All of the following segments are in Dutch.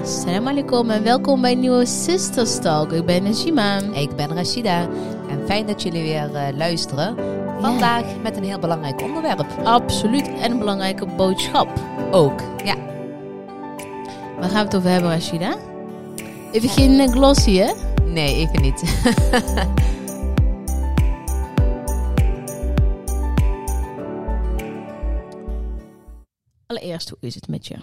Assalamu alaikum en welkom bij een nieuwe Sisters Talk. Ik ben Najima. Ik ben Rashida en fijn dat jullie weer eh, luisteren. Vandaag met een heel belangrijk onderwerp. Absoluut. En een belangrijke boodschap. Ook, ja. Waar gaan we het over hebben, Rashida? Even geen eh, glossy, hè? Nee, even niet. Allereerst, hoe is het met je?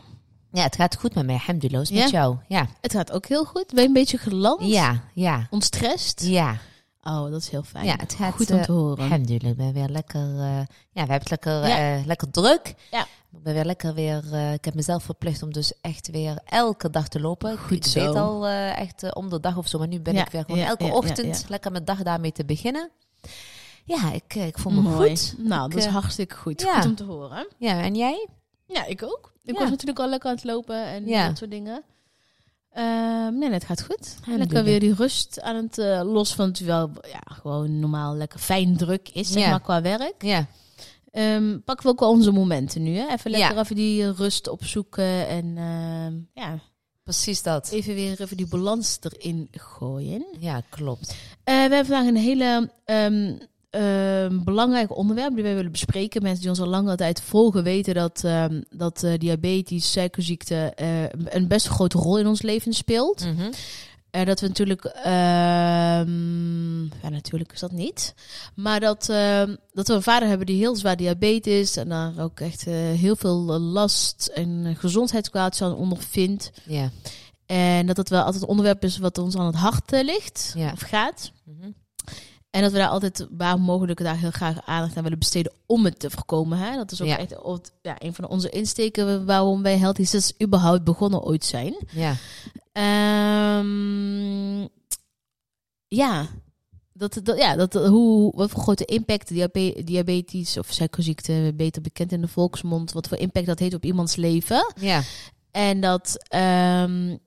Ja, het gaat goed met mij. Alhamdulillah. Is met jou? Ja. Het gaat ook heel goed. Ben je een beetje geland? Ja, ja. Ontstrest? Ja, Oh, dat is heel fijn. ja het gaat goed om eh, te horen. Alhamdulillah. Ik ben weer lekker, eh, ja, we hebben het lekker, Ja. eh, lekker druk. Ja. Ik ben weer lekker weer, eh, ik heb mezelf verplicht om dus echt weer elke dag te lopen. Goed ik zo. weet al eh, echt eh, om de dag of zo, maar nu ben Ja, ik weer gewoon ja, elke ochtend lekker mijn dag daarmee te beginnen. Ja, ik, eh, ik voel me Mooi. goed. Nou, Ik, dat is eh, hartstikke goed. Goed om te horen. Ja, en jij? Ja, ik ook. Ik Ja. was natuurlijk al lekker aan het lopen en Ja. dat soort dingen. Ehm, nee, het gaat goed. Lekker weer die rust aan het eh, los van het wel ja, gewoon normaal lekker fijn druk is, zeg maar, qua werk. Ja, Ehm pakken we ook wel onze momenten nu, hè? Even lekker even die rust opzoeken en ehm, ja, precies dat. even weer even die balans erin gooien. Ja, klopt. Eh, we hebben vandaag een hele ehm, belangrijk onderwerp die wij willen bespreken. Mensen die ons al lange tijd volgen weten dat, ehm, dat eh, diabetes, suikerziekte eh, een best grote rol in ons leven speelt. Mhm. Eh, dat we natuurlijk, ehm, ja natuurlijk is dat niet, maar dat, dat we een vader hebben die heel zwaar diabetes en daar ook echt eh, heel veel last en gezondheidskwaaltjes aan ondervindt. Ja. En dat het wel altijd een onderwerp is wat ons aan het hart ligt of gaat. Mhm. En dat we daar altijd waar mogelijk daar heel graag aandacht aan willen besteden om het te voorkomen. Hè? Dat is ook Ja. echt ja, een van onze insteken waarom wij Healthy Sisters überhaupt begonnen ooit zijn. Ja. Ehm, ja, dat, dat, ja dat, hoe, wat voor grote impact diabe- diabetes of suikerziekte, beter bekend in de volksmond, wat voor impact dat heeft op iemands leven. Ja. En dat, ehm,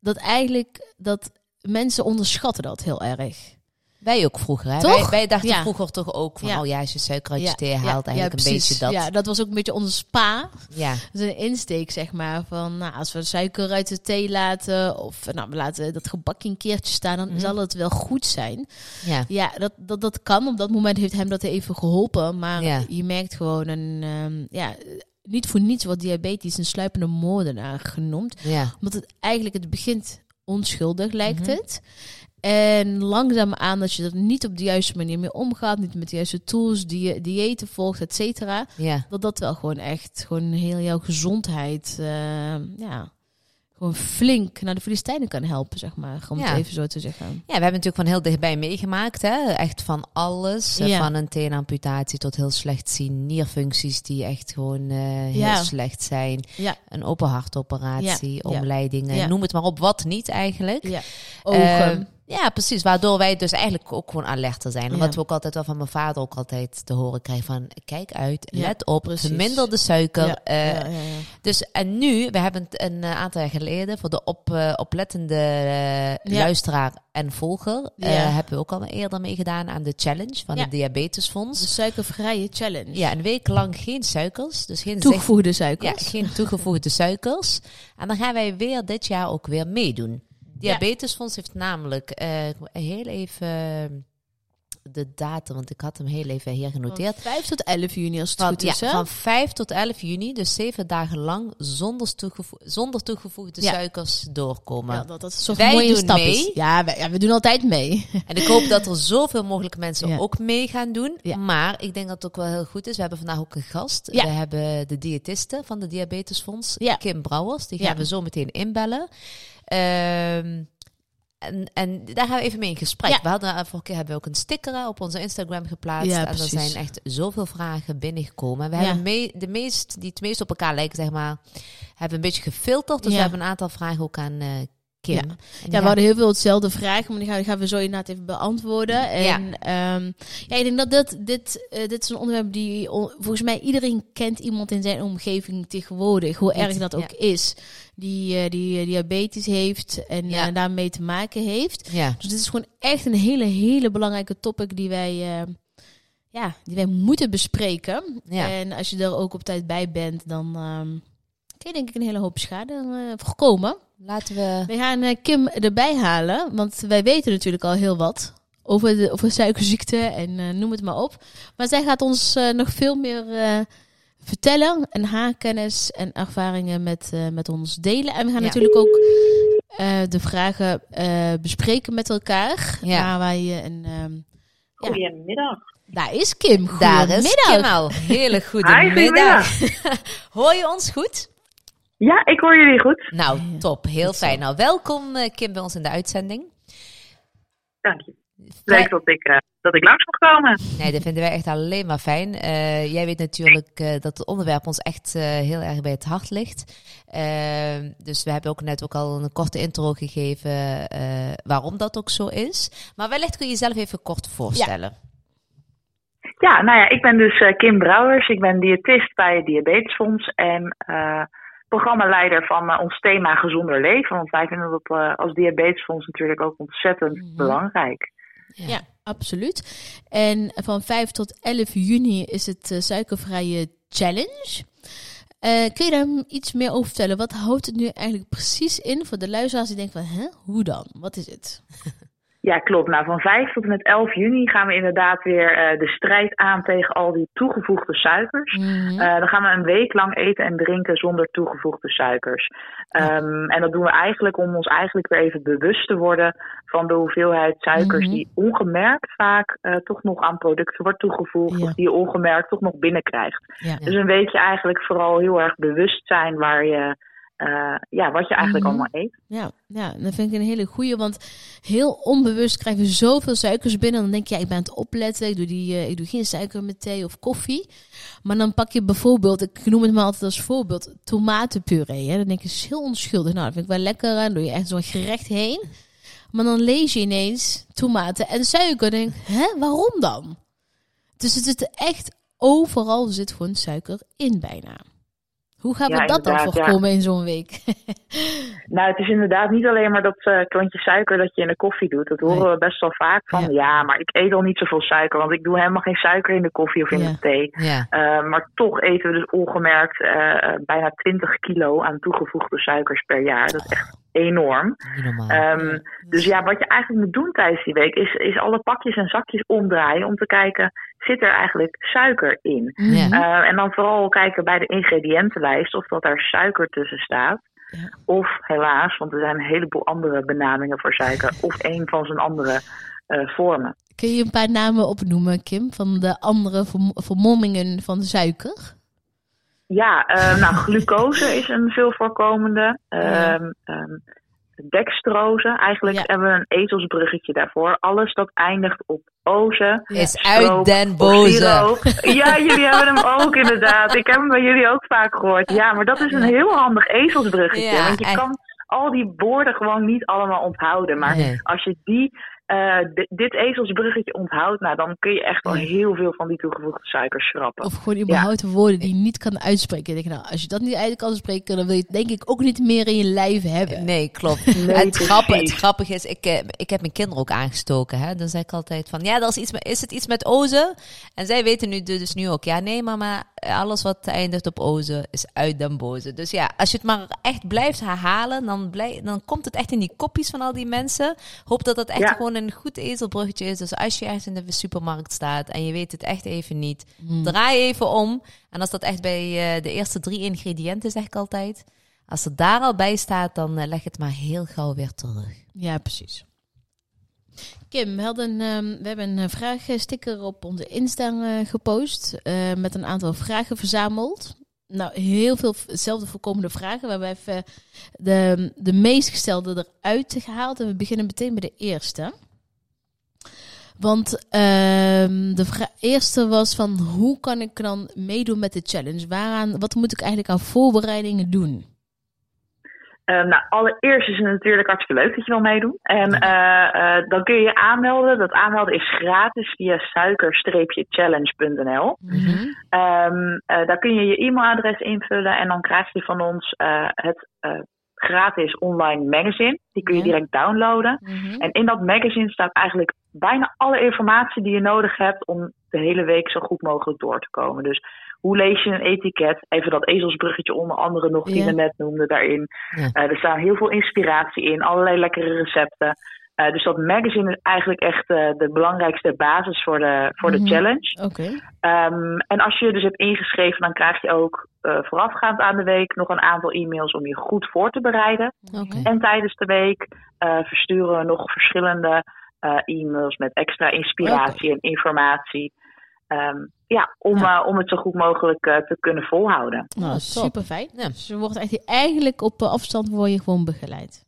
dat eigenlijk, dat mensen onderschatten dat heel erg. Wij ook vroeger, hè? Toch? Wij, wij dachten Ja. vroeger toch ook van, Ja. oh ja, als je suiker uit je Ja, thee haalt, eigenlijk een beetje dat. Ja, dat was ook een beetje onze spa. Ja. Is een insteek, zeg maar. Van, nou, als we suiker uit de thee laten, of nou, we laten dat gebakje een keertje staan, dan Mhm. zal het wel goed zijn. Ja. Ja, dat, dat, dat kan. Op dat moment heeft hem dat even geholpen. Maar je merkt gewoon een, ehm, ja, niet voor niets wordt diabetes een sluipende moordenaar genoemd. Ja. Omdat het eigenlijk, het begint onschuldig, lijkt Mhm. het. En langzaamaan, als je er niet op de juiste manier mee omgaat, niet met de juiste tools, die, diëten volgt, et cetera, Ja. dat dat wel gewoon echt, gewoon heel jouw gezondheid, eh, ja, gewoon flink naar de Filistijnen kan helpen, zeg maar, om Ja. het even zo te zeggen. Ja, we hebben natuurlijk van heel dichtbij meegemaakt, hè? Echt van alles. Eh, Ja. Van een teenamputatie tot heel slecht zien. Nierfuncties die echt gewoon eh, heel Ja. slecht zijn. Ja, Een open hartoperatie, omleidingen. Noem het maar op, wat niet eigenlijk. ja. Ogen. Ja, precies. Waardoor wij dus eigenlijk ook gewoon alerter zijn. Ja. Omdat we ook altijd wel van mijn vader ook altijd te horen krijgen van... Kijk uit, Ja, let op, precies. verminder de suiker. ja, eh, ja, ja, ja. Dus en nu, we hebben het een eh, aantal jaar geleden... voor de op, eh, oplettende luisteraar en volger... Ja. hebben we ook al eerder meegedaan aan de challenge van Ja. het Diabetesfonds. De suikervrije challenge. Ja, een week lang geen suikers. Dus geen Toegevoegde ja, suikers. geen toegevoegde suikers. En dan gaan wij weer dit jaar ook weer meedoen. Diabetesfonds heeft namelijk eh, heel even de datum, want ik had hem heel even hier genoteerd. Van 5 tot 11 juni als het Van, goed ja, is, hè? van 5 tot 11 juni, dus zeven dagen lang zonder, toegevo- zonder toegevoegde Ja. suikers doorkomen. Ja, dat, dat is zo'n Wij mooie doen stap mee. is. Ja, wij, ja, we doen altijd mee. En ik hoop dat er zoveel mogelijk mensen Ja. ook mee gaan doen. Ja. Maar ik denk dat het ook wel heel goed is. We hebben vandaag ook een gast. Ja. We hebben de diëtiste van de Diabetesfonds, Ja. Kim Brouwers. Die Ja. gaan we zo meteen inbellen. Ehm, en, en daar gaan we even mee in gesprek. Ja. We hadden eh, vorige keer hebben we ook een sticker eh, op onze Instagram geplaatst. Ja, en er zijn echt zoveel vragen binnengekomen. We Ja. hebben mee, de meest, die het meest op elkaar lijken, zeg maar, hebben een beetje gefilterd. Dus we hebben een aantal vragen ook aan eh, Kim. Ja. Ja, we hadden heel veel hetzelfde vragen, maar die gaan, die gaan we zo inderdaad even beantwoorden. En ja, ja ik denk dat dit, dit, eh, dit is een onderwerp die volgens mij iedereen kent iemand in zijn omgeving tegenwoordig, hoe erg dat ook is, die, eh, die eh, diabetes heeft en Ja. daarmee te maken heeft. ja. Dus dit is gewoon echt een hele, hele belangrijke topic die wij, eh, ja, die wij moeten bespreken. Ja. En als je er ook op tijd bij bent, dan ehm, kun je denk ik een hele hoop schade voorkomen. Laten we... We gaan eh, Kim erbij halen, want wij weten natuurlijk al heel wat over, de, over suikerziekte en eh, noem het maar op. Maar zij gaat ons eh, nog veel meer eh, vertellen en haar kennis en ervaringen met, eh, met ons delen. En we gaan Ja. natuurlijk ook eh, de vragen eh, bespreken met elkaar. Ja. Waar wij een... ehm, Ja. Goedemiddag. daar is Kim. Daar is Goedemiddag. Kim al. Hele goede Hi, middag. Hoor je ons goed? Ja, ik hoor jullie goed. Nou, top. Heel fijn. Nou, welkom eh, Kim bij ons in de uitzending. Dank je. Leuk dat ik, eh, dat ik langs mag komen. Nee, dat vinden wij echt alleen maar fijn. Eh, jij weet natuurlijk eh, dat het onderwerp ons echt eh, heel erg bij het hart ligt. Dus we hebben ook net ook al een korte intro gegeven eh, waarom dat ook zo is. Maar wellicht kun je jezelf even kort voorstellen. Ja, nou ja, ik ben dus eh, Kim Brouwers. Ik ben diëtist bij het Diabetesfonds en eh programmaleider van eh, ons thema Gezonder Leven. Want wij vinden dat eh, als Diabetesfonds natuurlijk ook ontzettend Mhm. belangrijk. Ja, absoluut. En van 5 tot 11 juni is het eh, suikervrije challenge. Eh, kun je daar iets meer over vertellen? Wat houdt het nu eigenlijk precies in voor de luisteraars die denken van, hè, hoe dan? Wat is het? Ja, klopt. Nou, van 5 tot en met 11 juni gaan we inderdaad weer eh, de strijd aan tegen al die toegevoegde suikers. Mhm. Eh, dan gaan we een week lang eten en drinken zonder toegevoegde suikers. Ehm, en dat doen we eigenlijk om ons eigenlijk weer even bewust te worden van de hoeveelheid suikers Mhm. die ongemerkt vaak eh, toch nog aan producten wordt toegevoegd. Ja. Of die je ongemerkt toch nog binnenkrijgt. ja. Dus een weekje eigenlijk vooral heel erg bewust zijn waar je, eh, ja, wat je eigenlijk Mhm. allemaal eet. Ja, ja, dat vind ik een hele goeie, want heel onbewust krijgen we zoveel suikers binnen. Dan denk je, ja, ik ben aan het opletten, ik doe, die, eh, ik doe geen suiker met thee of koffie. Maar dan pak je bijvoorbeeld, ik noem het maar altijd als voorbeeld, tomatenpuree. Hè. Dan denk je, is heel onschuldig. Nou, dat vind ik wel lekker, dan doe je echt zo'n gerecht heen. Maar dan lees je ineens tomaten en suiker. Dan denk ik, hè, waarom dan? Dus het zit echt overal zit gewoon suiker in bijna. Hoe gaan we Ja, dat dan inderdaad, ja. voorkomen in zo'n week? Nou, het is inderdaad niet alleen maar dat eh, klontje suiker dat je in de koffie doet. Dat horen Nee. we best wel vaak van. Ja. Ja. maar ik eet al niet zoveel suiker, want ik doe helemaal geen suiker in de koffie of in de thee. Eh, maar toch eten we dus ongemerkt eh, bijna 20 kilo aan toegevoegde suikers per jaar. Dat is echt enorm. Ehm, dus ja, wat je eigenlijk moet doen tijdens die week is, is alle pakjes en zakjes omdraaien om te kijken, zit er eigenlijk suiker in? Ja. Mhm. Eh, en dan vooral kijken bij de ingrediëntenlijst of dat er suiker tussen staat. Ja. Of helaas, want er zijn een heleboel andere benamingen voor suiker. of een van zijn andere eh, vormen. Kun je een paar namen opnoemen, Kim, van de andere verm- vermommingen van de suiker? Ja, eh, nou, glucose is een veel voorkomende. Ehm ehm, dextrose, eigenlijk Ja. hebben we een ezelsbruggetje daarvoor. Alles dat eindigt op oze. is stroop uit den boze. Ja, jullie hebben hem ook inderdaad. Ik heb hem bij jullie ook vaak gehoord. Ja, maar dat is een heel handig ezelsbruggetje. Ja, want je kan al die woorden gewoon niet allemaal onthouden. Maar Nee. als je die, eh, di- dit ezelsbruggetje onthoudt, nou, dan kun je echt wel heel veel van die toegevoegde suikers schrappen. Of gewoon überhaupt woorden die je niet kan uitspreken. Ik denk, nou, als je dat niet uit kan spreken, dan wil je het denk ik ook niet meer in je lijf hebben. Nee, klopt. Nee, het, grappige, het grappige is, ik, eh, ik heb mijn kinderen ook aangestoken. Hè? Dan zeg ik altijd van, ja, dat is, iets met, is het iets met ozen? En zij weten nu dus nu ook, ja, nee mama, alles wat eindigt op ozen is uit den boze. Dus ja, als je het maar echt blijft herhalen, dan, blij, dan komt het echt in die kopjes van al die mensen. Hoop dat het echt Ja. gewoon een goed ezelbruggetje is. Dus als je ergens in de supermarkt staat en je weet het echt even niet, Hmm. draai even om. En als dat echt bij eh, de eerste drie ingrediënten, zeg ik altijd. Als het daar al bij staat, dan eh, leg het maar heel gauw weer terug. Ja, precies. Kim, we, ehm, we hebben een vraagsticker op onze Insta eh, gepost. eh, met een aantal vragen verzameld. Nou, heel veel hetzelfde voorkomende vragen. We hebben even de, de meest gestelde eruit gehaald. En we beginnen meteen bij de eerste. Want ehm, de eerste was van hoe kan ik dan meedoen met de challenge? Waaraan, wat moet ik eigenlijk aan voorbereidingen doen? Ehm, nou, allereerst is het natuurlijk hartstikke leuk dat je wil meedoen. En eh, eh, dan kun je je aanmelden. Dat aanmelden is gratis via suiker-challenge.nl. Eh, daar kun je je e-mailadres invullen en dan krijg je van ons het gratis online magazine. Die kun je direct downloaden. Mhm. En in dat magazine staat eigenlijk bijna alle informatie die je nodig hebt om de hele week zo goed mogelijk door te komen. Dus hoe lees je een etiket? Even dat ezelsbruggetje onder andere nog, die Ja. we net noemden daarin. Ja. Eh, er staan heel veel inspiratie in, allerlei lekkere recepten. Eh, dus dat magazine is eigenlijk echt eh, de belangrijkste basis voor de, voor Mhm. de challenge. Oké. Ehm, en als je je dus hebt ingeschreven, dan krijg je ook voorafgaand aan de week nog een aantal e-mails om je goed voor te bereiden. Oké. En tijdens de week versturen we nog verschillende e-mails met extra inspiratie en informatie. Ehm, ja, om, Ja. eh, om het zo goed mogelijk eh, te kunnen volhouden. Nou, top. super fijn. Ja. Dus je wordt echt, eigenlijk op eh, afstand word je gewoon begeleid.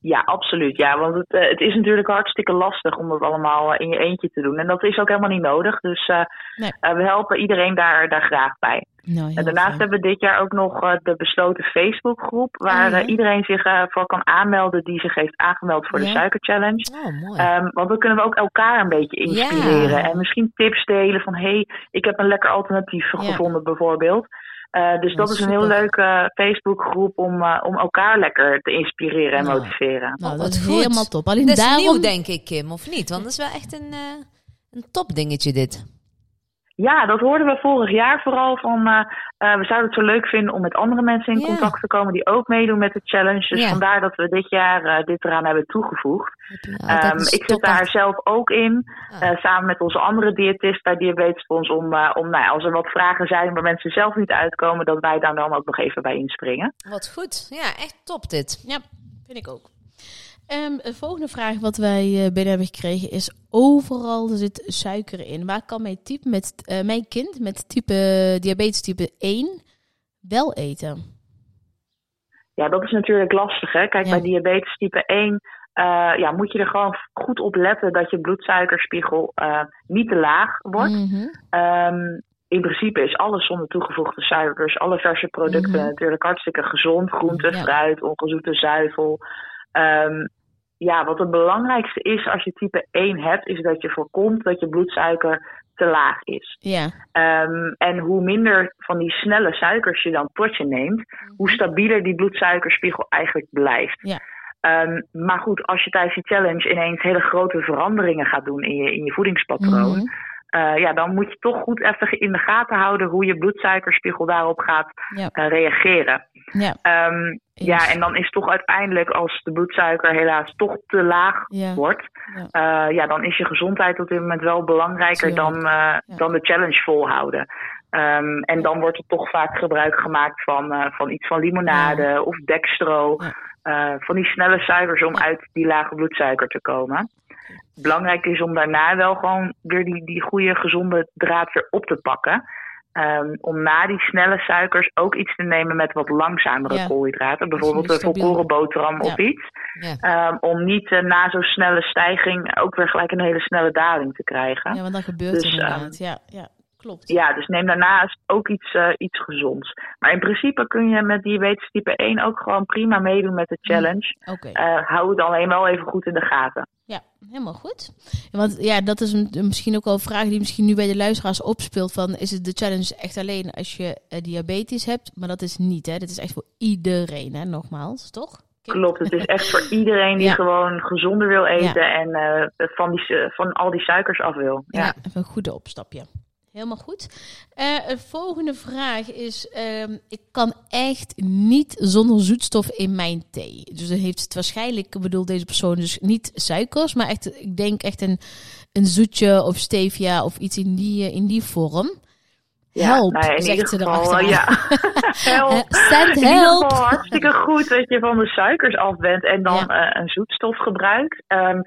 Ja, absoluut. Ja, want het, eh, het is natuurlijk hartstikke lastig om dat allemaal eh, in je eentje te doen. En dat is ook helemaal niet nodig. Dus eh, Nee. we helpen iedereen daar, daar graag bij. Nou, En daarnaast hebben we dit jaar ook nog de besloten Facebookgroep. Waar Oh, ja. iedereen zich voor kan aanmelden die zich heeft aangemeld voor de Ja. Suiker Challenge. Oh, mooi. Ehm, want dan kunnen we ook elkaar een beetje inspireren. Ja. En misschien tips delen van... hé, hey, ik heb een lekker alternatief gevonden bijvoorbeeld. Eh, dus dat is een heel leuke Facebookgroep om, eh, om elkaar lekker te inspireren en Nou. motiveren. Nou, Oh, dat is helemaal top. Alleen dat is daarom... nieuw, denk ik, Kim, of niet? Want dat is wel echt een, eh een top dingetje, dit. Ja, dat hoorden we vorig jaar vooral van... eh, eh, we zouden het zo leuk vinden om met andere mensen in Ja. contact te komen... die ook meedoen met de challenge. Dus Ja. vandaar dat we dit jaar eh, dit eraan hebben toegevoegd. Altijd Ehm, ik zit daar zelf ook in, eh, samen met onze andere diëtist bij Diabetesfonds, om, om nou, als er wat vragen zijn waar mensen zelf niet uitkomen, dat wij daar dan ook nog even bij inspringen. Wat goed. Ja, echt top dit. Ja, vind ik ook. Ehm, de volgende vraag wat wij eh, binnen hebben gekregen is: overal zit suiker in. Waar kan mijn, type met, eh, mijn kind met type diabetes type 1 wel eten? Ja, dat is natuurlijk lastig. Hè? Kijk, Ja. bij diabetes type 1 eh, ja, moet je er gewoon goed op letten dat je bloedsuikerspiegel eh, niet te laag wordt. Mhm. Ehm, in principe is alles zonder toegevoegde suikers, alle verse producten Mhm. natuurlijk hartstikke gezond. Groente, Ja. fruit, ongezoete zuivel. Ehm, ja, wat het belangrijkste is als je type 1 hebt, is dat je voorkomt dat je bloedsuiker te laag is. Ja, Ehm, en hoe minder van die snelle suikers je dan tot je neemt, hoe stabieler die bloedsuikerspiegel eigenlijk blijft. Ja. Ehm, maar goed, als je tijdens die challenge ineens hele grote veranderingen gaat doen in je, in je voedingspatroon, Mhm. Eh, ja, dan moet je toch goed even in de gaten houden hoe je bloedsuikerspiegel daarop gaat Ja. eh, reageren. ja, Ehm, ja, en dan is toch uiteindelijk als de bloedsuiker helaas toch te laag ja. wordt, Ja. eh, ja, dan is je gezondheid op dit moment wel belangrijker dan, dan de challenge volhouden. Ehm, en dan wordt er toch vaak gebruik gemaakt van, van iets van limonade of dextro. Eh, van die snelle suikers om uit die lage bloedsuiker te komen. Belangrijk is om daarna wel gewoon weer die, die goede gezonde draad weer op te pakken. Ehm, om na die snelle suikers ook iets te nemen met wat langzamere Ja. koolhydraten. Bijvoorbeeld een volkoren boterham of iets. Ja. Ehm, om niet eh, na zo'n snelle stijging ook weer gelijk een hele snelle daling te krijgen. ja, want dat gebeurt Dus, inderdaad. ja, ja, klopt. Ja, dus neem daarnaast ook iets, eh, iets gezonds. Maar in principe kun je met diabetes type 1 ook gewoon prima meedoen met de challenge. Oké. Eh, hou het alleen wel even goed in de gaten. Ja, helemaal goed. Want ja, dat is een, misschien ook wel een vraag die misschien nu bij de luisteraars opspeelt. Van, is het de challenge echt alleen als je eh, diabetes hebt? Maar dat is niet, hè? Dit is echt voor iedereen, hè? Nogmaals, toch? Klopt, het is echt voor iedereen die Ja. gewoon gezonder wil eten en van, die, van al die suikers af wil. Ja. Ja, even een goede opstapje. Helemaal goed. Eh, een volgende vraag is: ehm, ik kan echt niet zonder zoetstof in mijn thee. Dus dan heeft het waarschijnlijk, ik bedoel deze persoon dus niet suikers, maar echt, ik denk echt een, een zoetje of stevia of iets in die, eh, in die vorm. Help, nou ja, in zegt ieder ze geval, ja. help. Eh, send help. geval hartstikke goed dat je van de suikers af bent en dan Ja. eh, een zoetstof gebruikt. Ehm,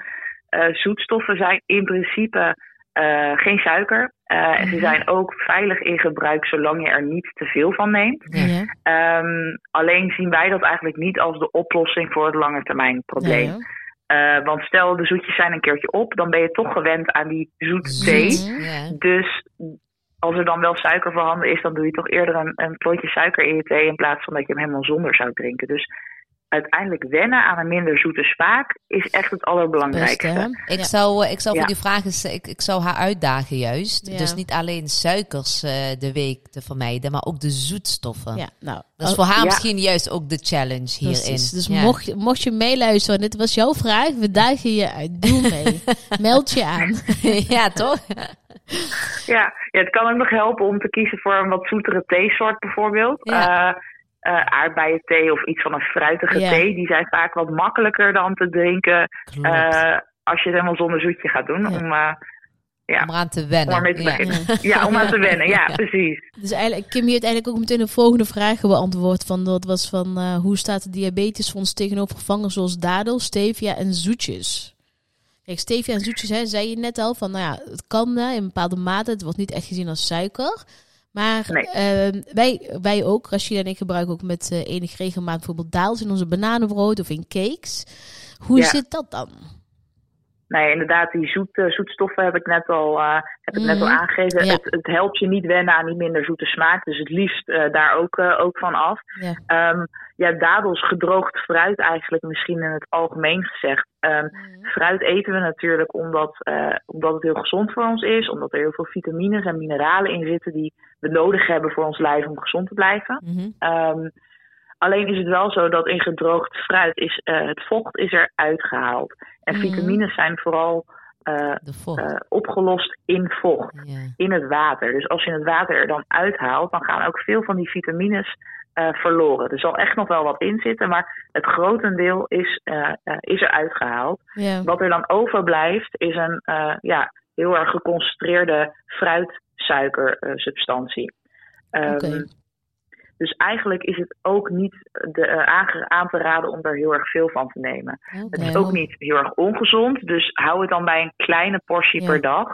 eh, zoetstoffen zijn in principe eh, geen suiker. Eh, En ze Mhm. zijn ook veilig in gebruik zolang je er niet te veel van neemt. Ehm, alleen zien wij dat eigenlijk niet als de oplossing voor het langetermijn probleem. Ja. Eh, want stel de zoetjes zijn een keertje op, dan ben je toch gewend aan die zoete thee. Zoet. Ja. Dus als er dan wel suiker voorhanden is, dan doe je toch eerder een, een suiker in je thee in plaats van dat je hem helemaal zonder zou drinken. Dus uiteindelijk wennen aan een minder zoete smaak is echt het allerbelangrijkste. Ik Ja. zou, eh, ik zou voor Ja. die vraag eens, ik, ik zou haar uitdagen juist. Ja. Dus niet alleen suikers eh, de week te vermijden, maar ook de zoetstoffen. Ja, nou. Dat is oh, voor haar Ja. misschien juist ook de challenge hierin. precies. Dus Ja. mocht, je- mocht je meeluisteren, dit was jouw vraag, we dagen je uit. Doe mee. Meld je aan. ja, toch? Ja, ja, het kan ook nog helpen om te kiezen voor een wat zoetere theesoort bijvoorbeeld. Ja. Eh, eh, aardbeienthee of iets van een fruitige thee. Die zijn vaak wat makkelijker dan te drinken eh, als je het helemaal zonder zoetje gaat doen. Ja. Om, eh, ja. Om eraan te om wennen. ermee te Ja. Ja, om aan te wennen. Ja, precies. Dus eigenlijk, Kim, je hebt eigenlijk ook meteen de volgende vraag beantwoord. Van, dat was van, eh, hoe staat de diabetesfonds tegenover vervangers zoals dadel, stevia en zoetjes? Kijk, stevia en zoetjes, hè, zei je net al, van nou ja, het kan hè, in bepaalde mate. Het wordt niet echt gezien als suiker. Maar Nee. ehm, wij, wij ook, Rashida en ik gebruiken ook met eh enige regelmaat bijvoorbeeld daals in onze bananenbrood of in cakes. Hoe Ja. zit dat dan? Nee, inderdaad, die zoete, zoetstoffen heb ik net al, eh, heb ik net al Mhm. aangegeven. Ja. Het, het helpt je niet wennen aan die minder zoete smaak. Dus het liefst eh, daar ook, eh, ook van af. Ja. Ehm, ja, dadels, gedroogd fruit eigenlijk misschien in het algemeen gezegd. Ehm, fruit eten we natuurlijk omdat, eh, omdat het heel gezond voor ons is. Omdat er heel veel vitamines en mineralen in zitten die we nodig hebben voor ons lijf om gezond te blijven. Mhm. Ehm, alleen is het wel zo dat in gedroogd fruit is, eh, het vocht is eruit gehaald. En Mhm. vitamines zijn vooral eh, eh, opgelost in vocht, in het water. Dus als je het water er dan uithaalt, dan gaan ook veel van die vitamines eh, verloren. Er zal echt nog wel wat in zitten, maar het grotendeel is, is eruit gehaald. Ja. Wat er dan overblijft is een ja, heel erg geconcentreerde fruitsuikersubstantie. Ehm, Oké. Dus eigenlijk is het ook niet de, eh, aan te raden om er heel erg veel van te nemen. Het is ook niet heel erg ongezond, dus hou het dan bij een kleine portie Ja. per dag.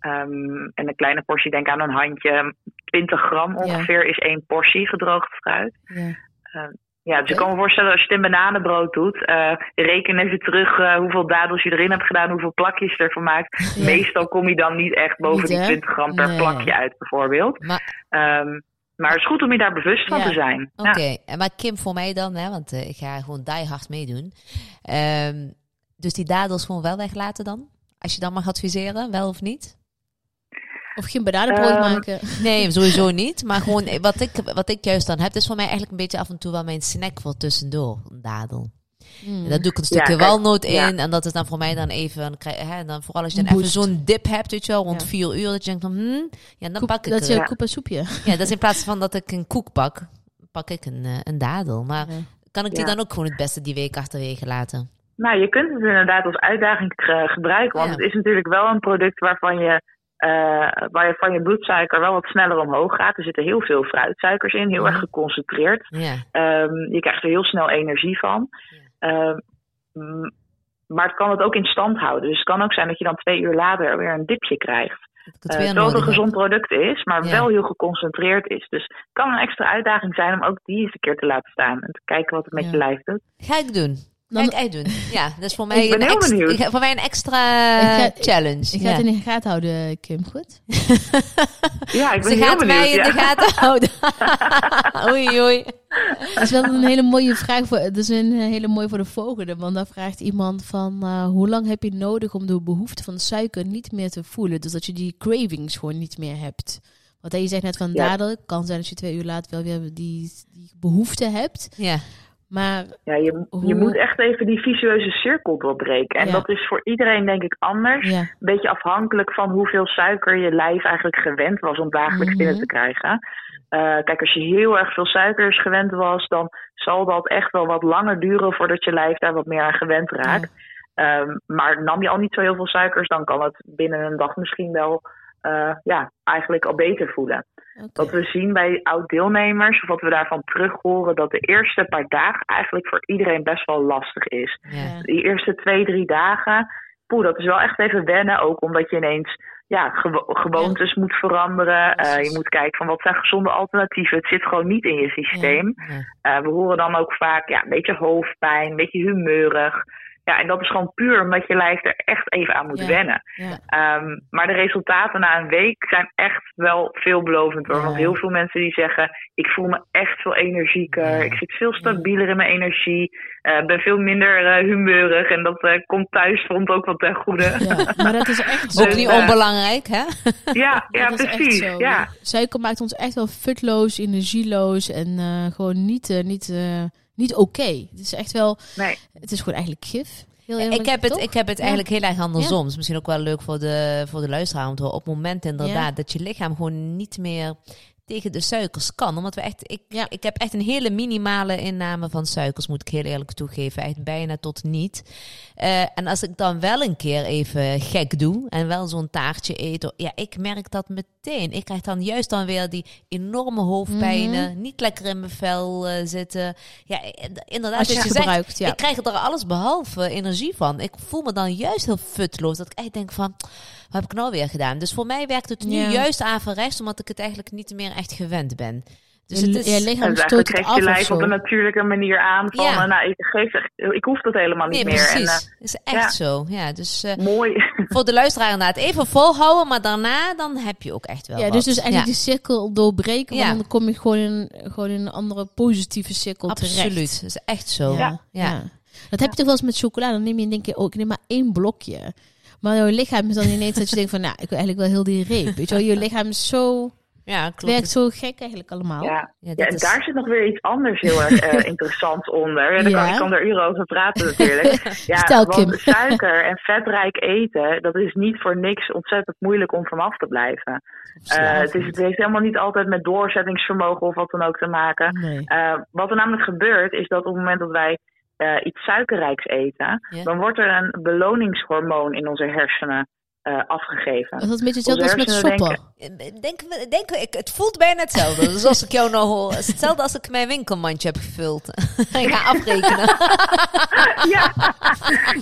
Ehm, en een kleine portie, denk aan een handje, 20 gram ongeveer is één portie gedroogd fruit. Ja. Ja, dus ik Oké. kan me voorstellen als je het in bananenbrood doet, eh, reken even terug eh, hoeveel dadels je erin hebt gedaan, hoeveel plakjes je ervan maakt. Ja. Meestal kom je dan niet echt boven Niet, die hè? 20 gram per Nee. plakje uit, bijvoorbeeld. Maar Ehm, maar het is goed om je daar bewust van Ja. te zijn. Oké, Ja. en maar Kim voor mij dan, hè, want eh, ik ga gewoon die hard meedoen. Ehm, dus die dadels gewoon wel weglaten dan? Als je dan mag adviseren, wel of niet? Of geen bananenbrood Ehm, maken. Nee, sowieso niet. Maar gewoon eh, wat ik, wat ik juist dan heb, is voor mij eigenlijk een beetje af en toe wel mijn snack voor tussendoor, een dadel. Mm. En daar doe ik een stukje kijk, walnoot in. ja. En dat is dan voor mij dan even, dan krijg, hè, dan vooral als je Een dan even zo'n dip hebt, weet je wel, rond Ja. vier uur, dat je denkt van, hmm, ja, dan pak ik dat is Ja. koep en soepje. Ja, dat is in plaats van dat ik een koek pak, pak ik een, eh, een dadel. Maar Ja. kan ik die Ja. dan ook gewoon het beste die week achterwege laten? Nou, je kunt het inderdaad als uitdaging gebruiken. Want Ja. het is natuurlijk wel een product waarvan je, eh, waar je van je bloedsuiker wel wat sneller omhoog gaat. Er zitten heel veel fruitsuikers in, heel erg geconcentreerd. Ja, Ehm, je krijgt er heel snel energie van. M- maar het kan het ook in stand houden. Dus het kan ook zijn dat je dan twee uur later weer een dipje krijgt. dat nodig een gezond product is, maar Ja. wel heel geconcentreerd is. Dus het kan een extra uitdaging zijn om ook die eens een keer te laten staan. En te kijken wat het met Ja. je lijf doet. Ga ik doen. Dan- echt doen. Ja, dat is voor mij, een, extra, voor mij een extra Ik ga- challenge. Ik ga ja. het in de gaten houden, Kim. Goed? Ja, ik ben Ze heel gaat benieuwd. mij in de gaten houden. oei, oei. Dat is wel een hele mooie vraag. Voor, dat is een hele mooie voor de volgende. Want dan vraagt iemand van... eh, hoe lang heb je nodig om de behoefte van suiker niet meer te voelen? Dus dat je die cravings gewoon niet meer hebt. Want je zegt net van Ja. dadel. kan zijn dat je twee uur later wel weer die, die behoefte hebt. Ja, Maar Ja, je, Hoe- je moet echt even die visueuze cirkel doorbreken. En Ja. dat is voor iedereen denk ik anders. ja, Een beetje afhankelijk van hoeveel suiker je lijf eigenlijk gewend was om dagelijks Mhm. binnen te krijgen. Eh, kijk, als je heel erg veel suikers gewend was, dan zal dat echt wel wat langer duren voordat je lijf daar wat meer aan gewend raakt. Ehm, maar nam je al niet zo heel veel suikers, dan kan het binnen een dag misschien wel eh, ja, eigenlijk al beter voelen. Oké. Wat we zien bij oud-deelnemers, of wat we daarvan terug horen, dat de eerste paar dagen eigenlijk voor iedereen best wel lastig is. Ja. Die eerste twee, drie dagen, poeh, dat is wel echt even wennen. Ook omdat je ineens ja, gewo- gewoontes moet veranderen. Eh, je moet kijken van wat zijn gezonde alternatieven. Het zit gewoon niet in je systeem. Ja. Eh, we horen dan ook vaak ja, een beetje hoofdpijn, een beetje humeurig. Ja, en dat is gewoon puur omdat je lijf er echt even aan moet Ja. wennen. Ja. Ehm, maar de resultaten na een week zijn echt wel veelbelovend hoor. Ja. Want heel veel mensen die zeggen, ik voel me echt veel energieker. Ja. Ik zit veel stabieler in mijn energie. eh, ben veel minder eh, humeurig. En dat eh, komt thuisfront ook wel ten goede. Ja, maar dat is echt zo. Ook Dus, niet onbelangrijk, hè? Ja, ja, dat is echt precies. zo. Ja. Suiker maakt ons echt wel futloos, energieloos en eh, gewoon niet, niet, eh, niet oké. Het is echt wel, Nee. het is gewoon eigenlijk gif. Heel eerlijk, Ik heb het, toch? ik heb het Ja. eigenlijk heel erg andersom. Is misschien ook wel leuk voor de, voor de luisteraar om te horen. Op het moment inderdaad Ja. dat je lichaam gewoon niet meer tegen de suikers kan. Omdat we echt, ik, Ja. ik heb echt een hele minimale inname van suikers, moet ik heel eerlijk toegeven. Echt bijna tot niet. Eh, en als ik dan wel een keer even gek doe en wel zo'n taartje eet, ja, ik merk dat meteen. Ik krijg dan juist dan weer die enorme hoofdpijnen, Mhm. niet lekker in mijn vel eh, zitten. Ja, inderdaad, Als je je zegt, gebruikt, ja. ik krijg er alles behalve energie van. Ik voel me dan juist heel futloos. Dat ik echt denk van, wat heb ik nou weer gedaan? Dus voor mij werkt het nu Ja. juist averechts, omdat ik het eigenlijk niet meer echt gewend ben. Dus je, het is... je lichaam Dus stoot het je lijf op een natuurlijke manier aan van, Ja. eh, nou, ik, geef, ik hoef dat helemaal Nee, niet meer. En, precies. is echt ja. zo. Ja, dus eh, eh, mooi. voor de luisteraar inderdaad even volhouden, maar daarna dan heb je ook echt wel Ja, wat. dus, dus eigenlijk Ja, die cirkel doorbreken, Ja. want dan kom je gewoon in, gewoon in een andere positieve cirkel terecht. absoluut. Dat is echt zo. Ja. Dat heb je toch wel eens met chocola. Dan neem je denk je, oh, ik neem maar één blokje. Maar jouw lichaam is dan ineens dat je denkt van, nou, ik wil eigenlijk wel heel die reep. Weet je wel, je lichaam is zo, Ja, het klopt. werkt zo gek eigenlijk allemaal. Ja. Ja, Ja, dit en is- daar zit nog weer iets anders heel erg eh, interessants onder. Ja, daar kan, ik kan er uren over praten natuurlijk. Ja, Kim. want suiker en vetrijk eten, dat is niet voor niks ontzettend moeilijk om vanaf te blijven. Eh, het, is, het heeft helemaal niet altijd met doorzettingsvermogen of wat dan ook te maken. Nee. Eh, wat er namelijk gebeurt, is dat op het moment dat wij eh, iets suikerrijks eten, dan wordt er een beloningshormoon in onze hersenen eh, afgegeven. Dat is een beetje hetzelfde als met hersenen Denk, denk, ik, het voelt bijna hetzelfde. Dus als ik jou nou hoor, het is hetzelfde als ik mijn winkelmandje heb gevuld. ik ga afrekenen. ja,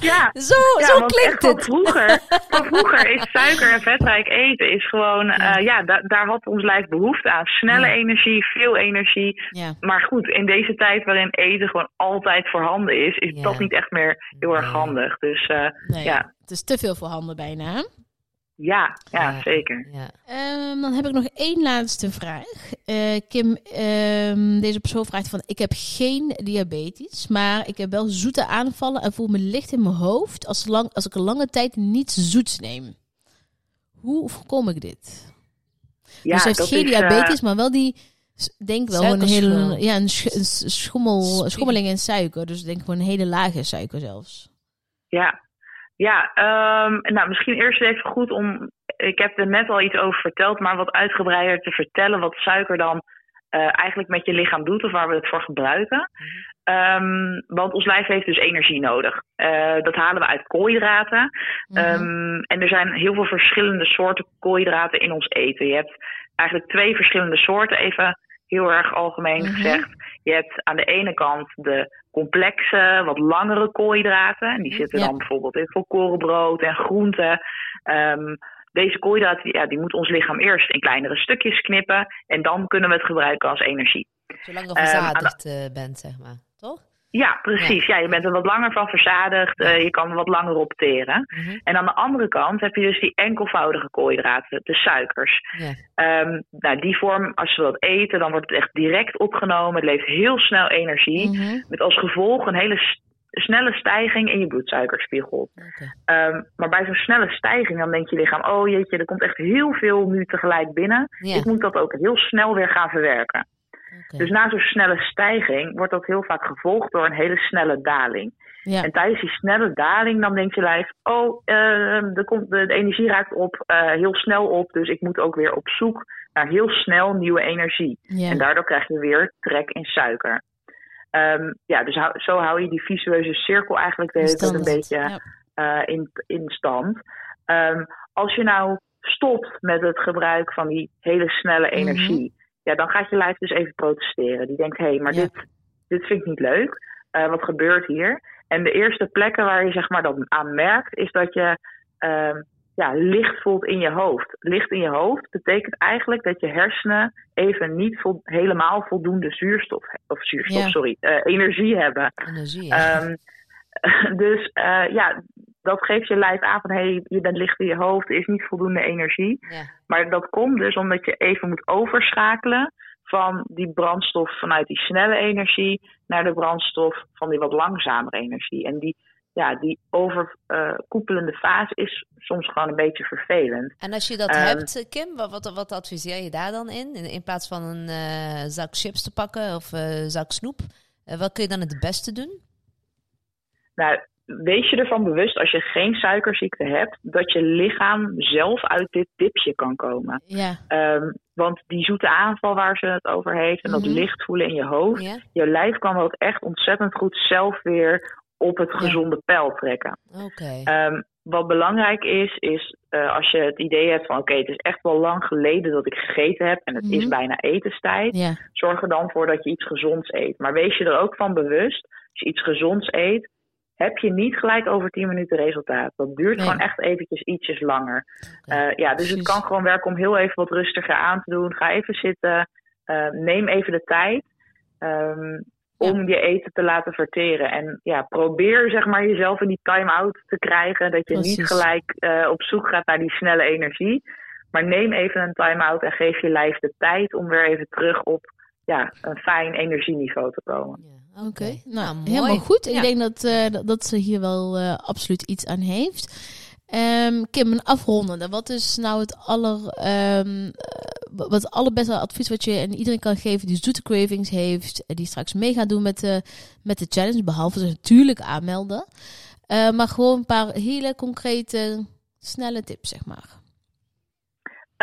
ja. Zo, Ja, zo want klinkt echt van het. Vroeger, van vroeger is suiker en vetrijk eten is gewoon, Ja. eh, ja, da- daar had ons lijf behoefte aan. Snelle Ja. energie, veel energie. Ja. Maar goed, in deze tijd waarin eten gewoon altijd voorhanden is, is Ja. dat niet echt meer heel erg handig. Dus eh, Nee, ja. het is te veel voor handen bijna. Ja, ja, Ja. zeker. Ja. Ehm, dan heb ik nog één laatste vraag. Eh, Kim, ehm, deze persoon vraagt van... Ik heb geen diabetes, maar ik heb wel zoete aanvallen... en voel me licht in mijn hoofd als, lang, als ik een lange tijd niets zoets neem. Hoe voorkom ik dit? Ja, dus ze heeft geen is, eh, diabetes, maar wel die... Denk wel een hele... Ja, een, sch- een s- schommel, schommeling in suiker. Dus ik denk gewoon een hele lage suiker zelfs. Ja, ja ehm, nou misschien eerst even goed om. Ik heb er net al iets over verteld, maar wat uitgebreider te vertellen wat suiker dan eh, eigenlijk met je lichaam doet of waar we het voor gebruiken. Ehm, want ons lijf heeft dus energie nodig. Eh, dat halen we uit koolhydraten. Mhm. Ehm, en er zijn heel veel verschillende soorten koolhydraten in ons eten. Je hebt eigenlijk twee verschillende soorten, even heel erg algemeen Mhm. gezegd. Je hebt aan de ene kant de complexe, wat langere koolhydraten. En die zitten Ja. dan bijvoorbeeld in volkorenbrood en groenten. Ehm, deze koolhydraten ja, die moet ons lichaam eerst in kleinere stukjes knippen. En dan kunnen we het gebruiken als energie. Zolang je Ehm, verzadigd eh, bent, zeg maar. Toch? Ja, precies. Ja. je bent er wat langer van verzadigd. eh, je kan er wat langer opteren. Mhm. En aan de andere kant heb je dus die enkelvoudige koolhydraten, de suikers. Ja. Ehm, nou, die vorm, als we dat eten, dan wordt het echt direct opgenomen. Het levert heel snel energie. Mhm. Met als gevolg een hele snelle stijging in je bloedsuikerspiegel. Ehm, maar bij zo'n snelle stijging, dan denkt je lichaam: oh jeetje, er komt echt heel veel nu tegelijk binnen. Ja. Ik moet dat ook heel snel weer gaan verwerken. Dus na zo'n snelle stijging wordt dat heel vaak gevolgd door een hele snelle daling. Ja. En tijdens die snelle daling, dan denkt je lijf: oh, eh, er komt, de, de energie raakt op, eh, heel snel op. Dus ik moet ook weer op zoek naar heel snel nieuwe energie. Ja. En daardoor krijg je weer trek in suiker. Ehm, ja, dus hou- zo hou je die visueuze cirkel eigenlijk de hele tijd een beetje Ja. eh, in, in stand. Ehm, als je nou stopt met het gebruik van die hele snelle Mhm. energie, ja, dan gaat je lijf dus even protesteren. Die denkt, hé, hey, maar Ja. dit, dit vind ik niet leuk. Eh, wat gebeurt hier? En de eerste plekken waar je zeg maar dat aan merkt, is dat je ehm, ja, licht voelt in je hoofd. Licht in je hoofd betekent eigenlijk dat je hersenen even niet vol- helemaal voldoende zuurstof, of zuurstof, Ja. sorry, eh, energie hebben. Energie. ja. Ehm, dus uh, ja, dat geeft je lijf aan van hé, hey, je bent licht in je hoofd, er is niet voldoende energie. Ja. Maar dat komt dus omdat je even moet overschakelen van die brandstof vanuit die snelle energie naar de brandstof van die wat langzamere energie. En die, ja, die overkoepelende fase is soms gewoon een beetje vervelend. En als je dat Ehm, hebt, Kim, wat, wat, adviseer je daar dan in? In, in plaats van een eh, zak chips te pakken of een zak snoep, eh, wat kun je dan het beste doen? Nou, wees je ervan bewust als je geen suikerziekte hebt, dat je lichaam zelf uit dit dipje kan komen. Ja. Ehm, want die zoete aanval waar ze het over heeft en dat Mhm. licht voelen in je hoofd, Ja? je lijf kan dat echt ontzettend goed zelf weer op het Ja. gezonde pijl trekken. Oké. Ehm, wat belangrijk is, is eh, als je het idee hebt van oké, het is echt wel lang geleden dat ik gegeten heb en het is Mhm. bijna etenstijd, Ja. zorg er dan voor dat je iets gezonds eet. Maar wees je er ook van bewust, als je iets gezonds eet, heb je niet gelijk over 10 minuten resultaat. Dat duurt Nee. gewoon echt eventjes ietsjes langer. Eh, ja, dus het kan gewoon werken om heel even wat rustiger aan te doen. Ga even zitten, eh, neem even de tijd. ehm, om je eten te laten verteren. En ja, probeer zeg maar jezelf in die time-out te krijgen. Dat je niet gelijk eh, op zoek gaat naar die snelle energie. Maar neem even een time-out en geef je lijf de tijd om weer even terug op ja, een fijn energieniveau te komen. Ja, Oké, nou, Nou, helemaal goed. Ja. Ik denk dat, eh, dat, dat ze hier wel eh, absoluut iets aan heeft. Ehm, Kim, een afrondende. Wat is nou het aller, ehm, eh, wat het allerbeste advies wat je aan iedereen kan geven die zoete cravings heeft, en die straks mee gaat doen met de, met de challenge, behalve ze natuurlijk aanmelden. Maar gewoon een paar hele concrete, snelle tips, zeg maar.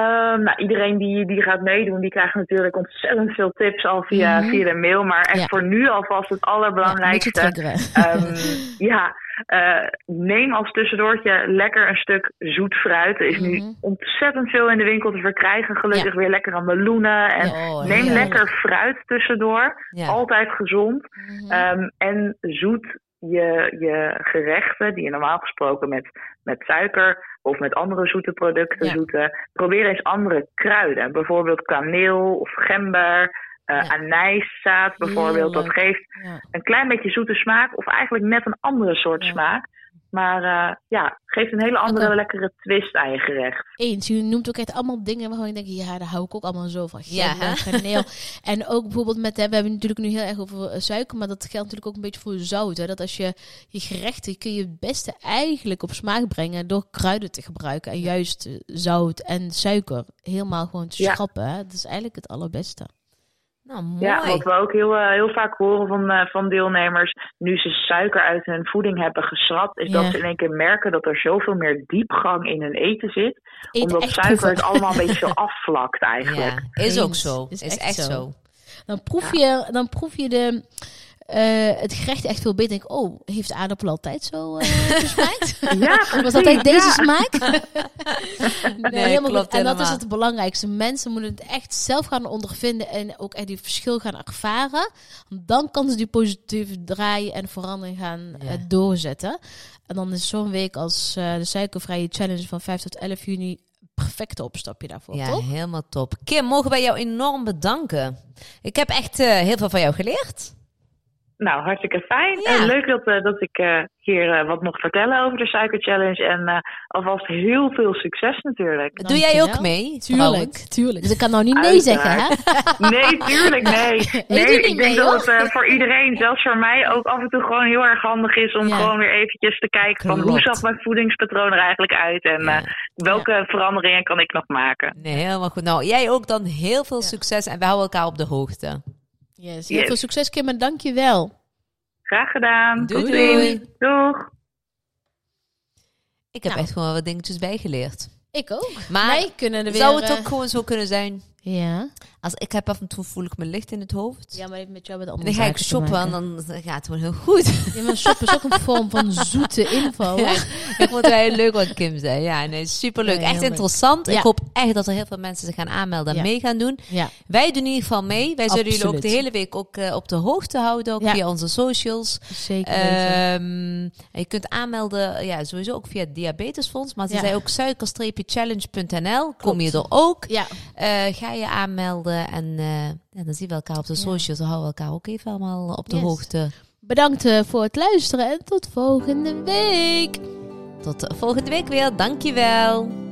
Ehm, nou, iedereen die, die gaat meedoen, die krijgt natuurlijk ontzettend veel tips al via, Mhm. via de mail. Maar echt Ja. voor nu alvast het Ja, allerbelangrijkste. beetje Ehm, ja, eh, neem als tussendoortje lekker een stuk zoet fruit. Er is Mhm. nu ontzettend veel in de winkel te verkrijgen. Gelukkig weer lekkere meloenen. En Oh, neem lekker fruit tussendoor. Ja. Altijd gezond. Mhm. Ehm, en zoet je, je gerechten die je normaal gesproken met, met suiker of met andere zoete producten Ja. zoeten. Probeer eens andere kruiden. Bijvoorbeeld kaneel of gember. eh Ja. anijszaad bijvoorbeeld. Dat geeft een klein beetje zoete smaak. Of eigenlijk net een andere soort smaak. Maar eh, ja, geeft een hele andere lekkere twist aan je gerecht. Eens, je noemt ook echt allemaal dingen waarvan je denkt, ja, daar hou ik ook allemaal zo van. Ja, kaneel. en ook bijvoorbeeld met, hè, we hebben natuurlijk nu heel erg over eh, suiker, maar dat geldt natuurlijk ook een beetje voor zout. Hè? Dat als je je gerechten kun je het beste eigenlijk op smaak brengen door kruiden te gebruiken. En juist eh, zout en suiker helemaal gewoon te Ja. schrappen. Hè? Dat is eigenlijk het allerbeste. Nou, mooi. Ja, wat we ook heel, eh, heel vaak horen van, eh, van deelnemers, nu ze suiker uit hun voeding hebben geschrapt, is Ja. dat ze in één keer merken dat er zoveel meer diepgang in hun eten zit. Eet omdat suiker proeven. het allemaal een beetje zo afvlakt eigenlijk. Ja, is ook zo. Is Is, echt echt, zo. zo. Dan proef je, dan proef je de, eh, het gerecht echt veel beter. Denk, ik, oh, heeft aardappel altijd zo eh gesmaakt? Ja, Was dat altijd deze ja. smaak? nee, helemaal klopt goed. En dat is het belangrijkste. Mensen moeten het echt zelf gaan ondervinden en ook echt die verschil gaan ervaren. Dan kan ze die positieve draaien en verandering gaan eh, doorzetten. En dan is zo'n week als eh, de suikervrije challenge van 5 tot 11 juni perfecte opstapje daarvoor, Ja, toch? helemaal top. Kim, mogen wij jou enorm bedanken. Ik heb echt eh, heel veel van jou geleerd. Nou, hartstikke fijn. Ja. En leuk dat, eh, dat ik eh, hier eh, wat mocht vertellen over de Suiker Challenge. En eh, alvast heel veel succes natuurlijk. Doe jij ook mee? Tuurlijk, tuurlijk. Dus ik kan nou niet nee zeggen, hè? Nee, tuurlijk, nee. Ik Nee, ik denk mee, dat hoor. het voor iedereen, zelfs voor mij, ook af en toe gewoon heel erg handig is om Ja. gewoon weer eventjes te kijken van hoe zag mijn voedingspatroon er eigenlijk uit en Ja. eh, welke veranderingen kan ik nog maken. Nee, helemaal goed. Nou, jij ook dan heel veel Ja. succes en we houden elkaar op de hoogte. Yes. Heel Yes. veel succes, Kim, en dank je wel. Graag gedaan. Doei, doei. Doeg. Ik heb Nou. echt gewoon wat dingetjes bijgeleerd. Ik ook. Maar Wij kunnen er weer... zou het eh, ook gewoon zo kunnen zijn? Ja. Als ik heb af en toe voel ik me licht in het hoofd. Ja, maar heeft met jou met andere dan ga ik shoppen en dan gaat het gewoon heel goed. Ja, maar shoppen is ook een vorm van zoete info. Ja, ik vond het wel heel leuk wat Kim zei. Ja, nee, superleuk. Ja, echt leuk. interessant. Ik hoop echt dat er heel veel mensen zich gaan aanmelden en mee gaan doen. Ja. Wij doen in ieder geval mee. Wij zullen jullie ook de hele week ook eh, op de hoogte houden, ook via onze socials. Zeker. Ehm, je kunt aanmelden, ja, sowieso ook via het Diabetesfonds. Maar ze zei ook suiker-challenge.nl. Kom je er ook. ja, Eh, ga je aanmelden en, eh, dan zien we elkaar op de socials. Dan houden elkaar ook even allemaal op de hoogte. Bedankt eh, voor het luisteren en tot volgende week. Tot volgende week weer. Dankjewel.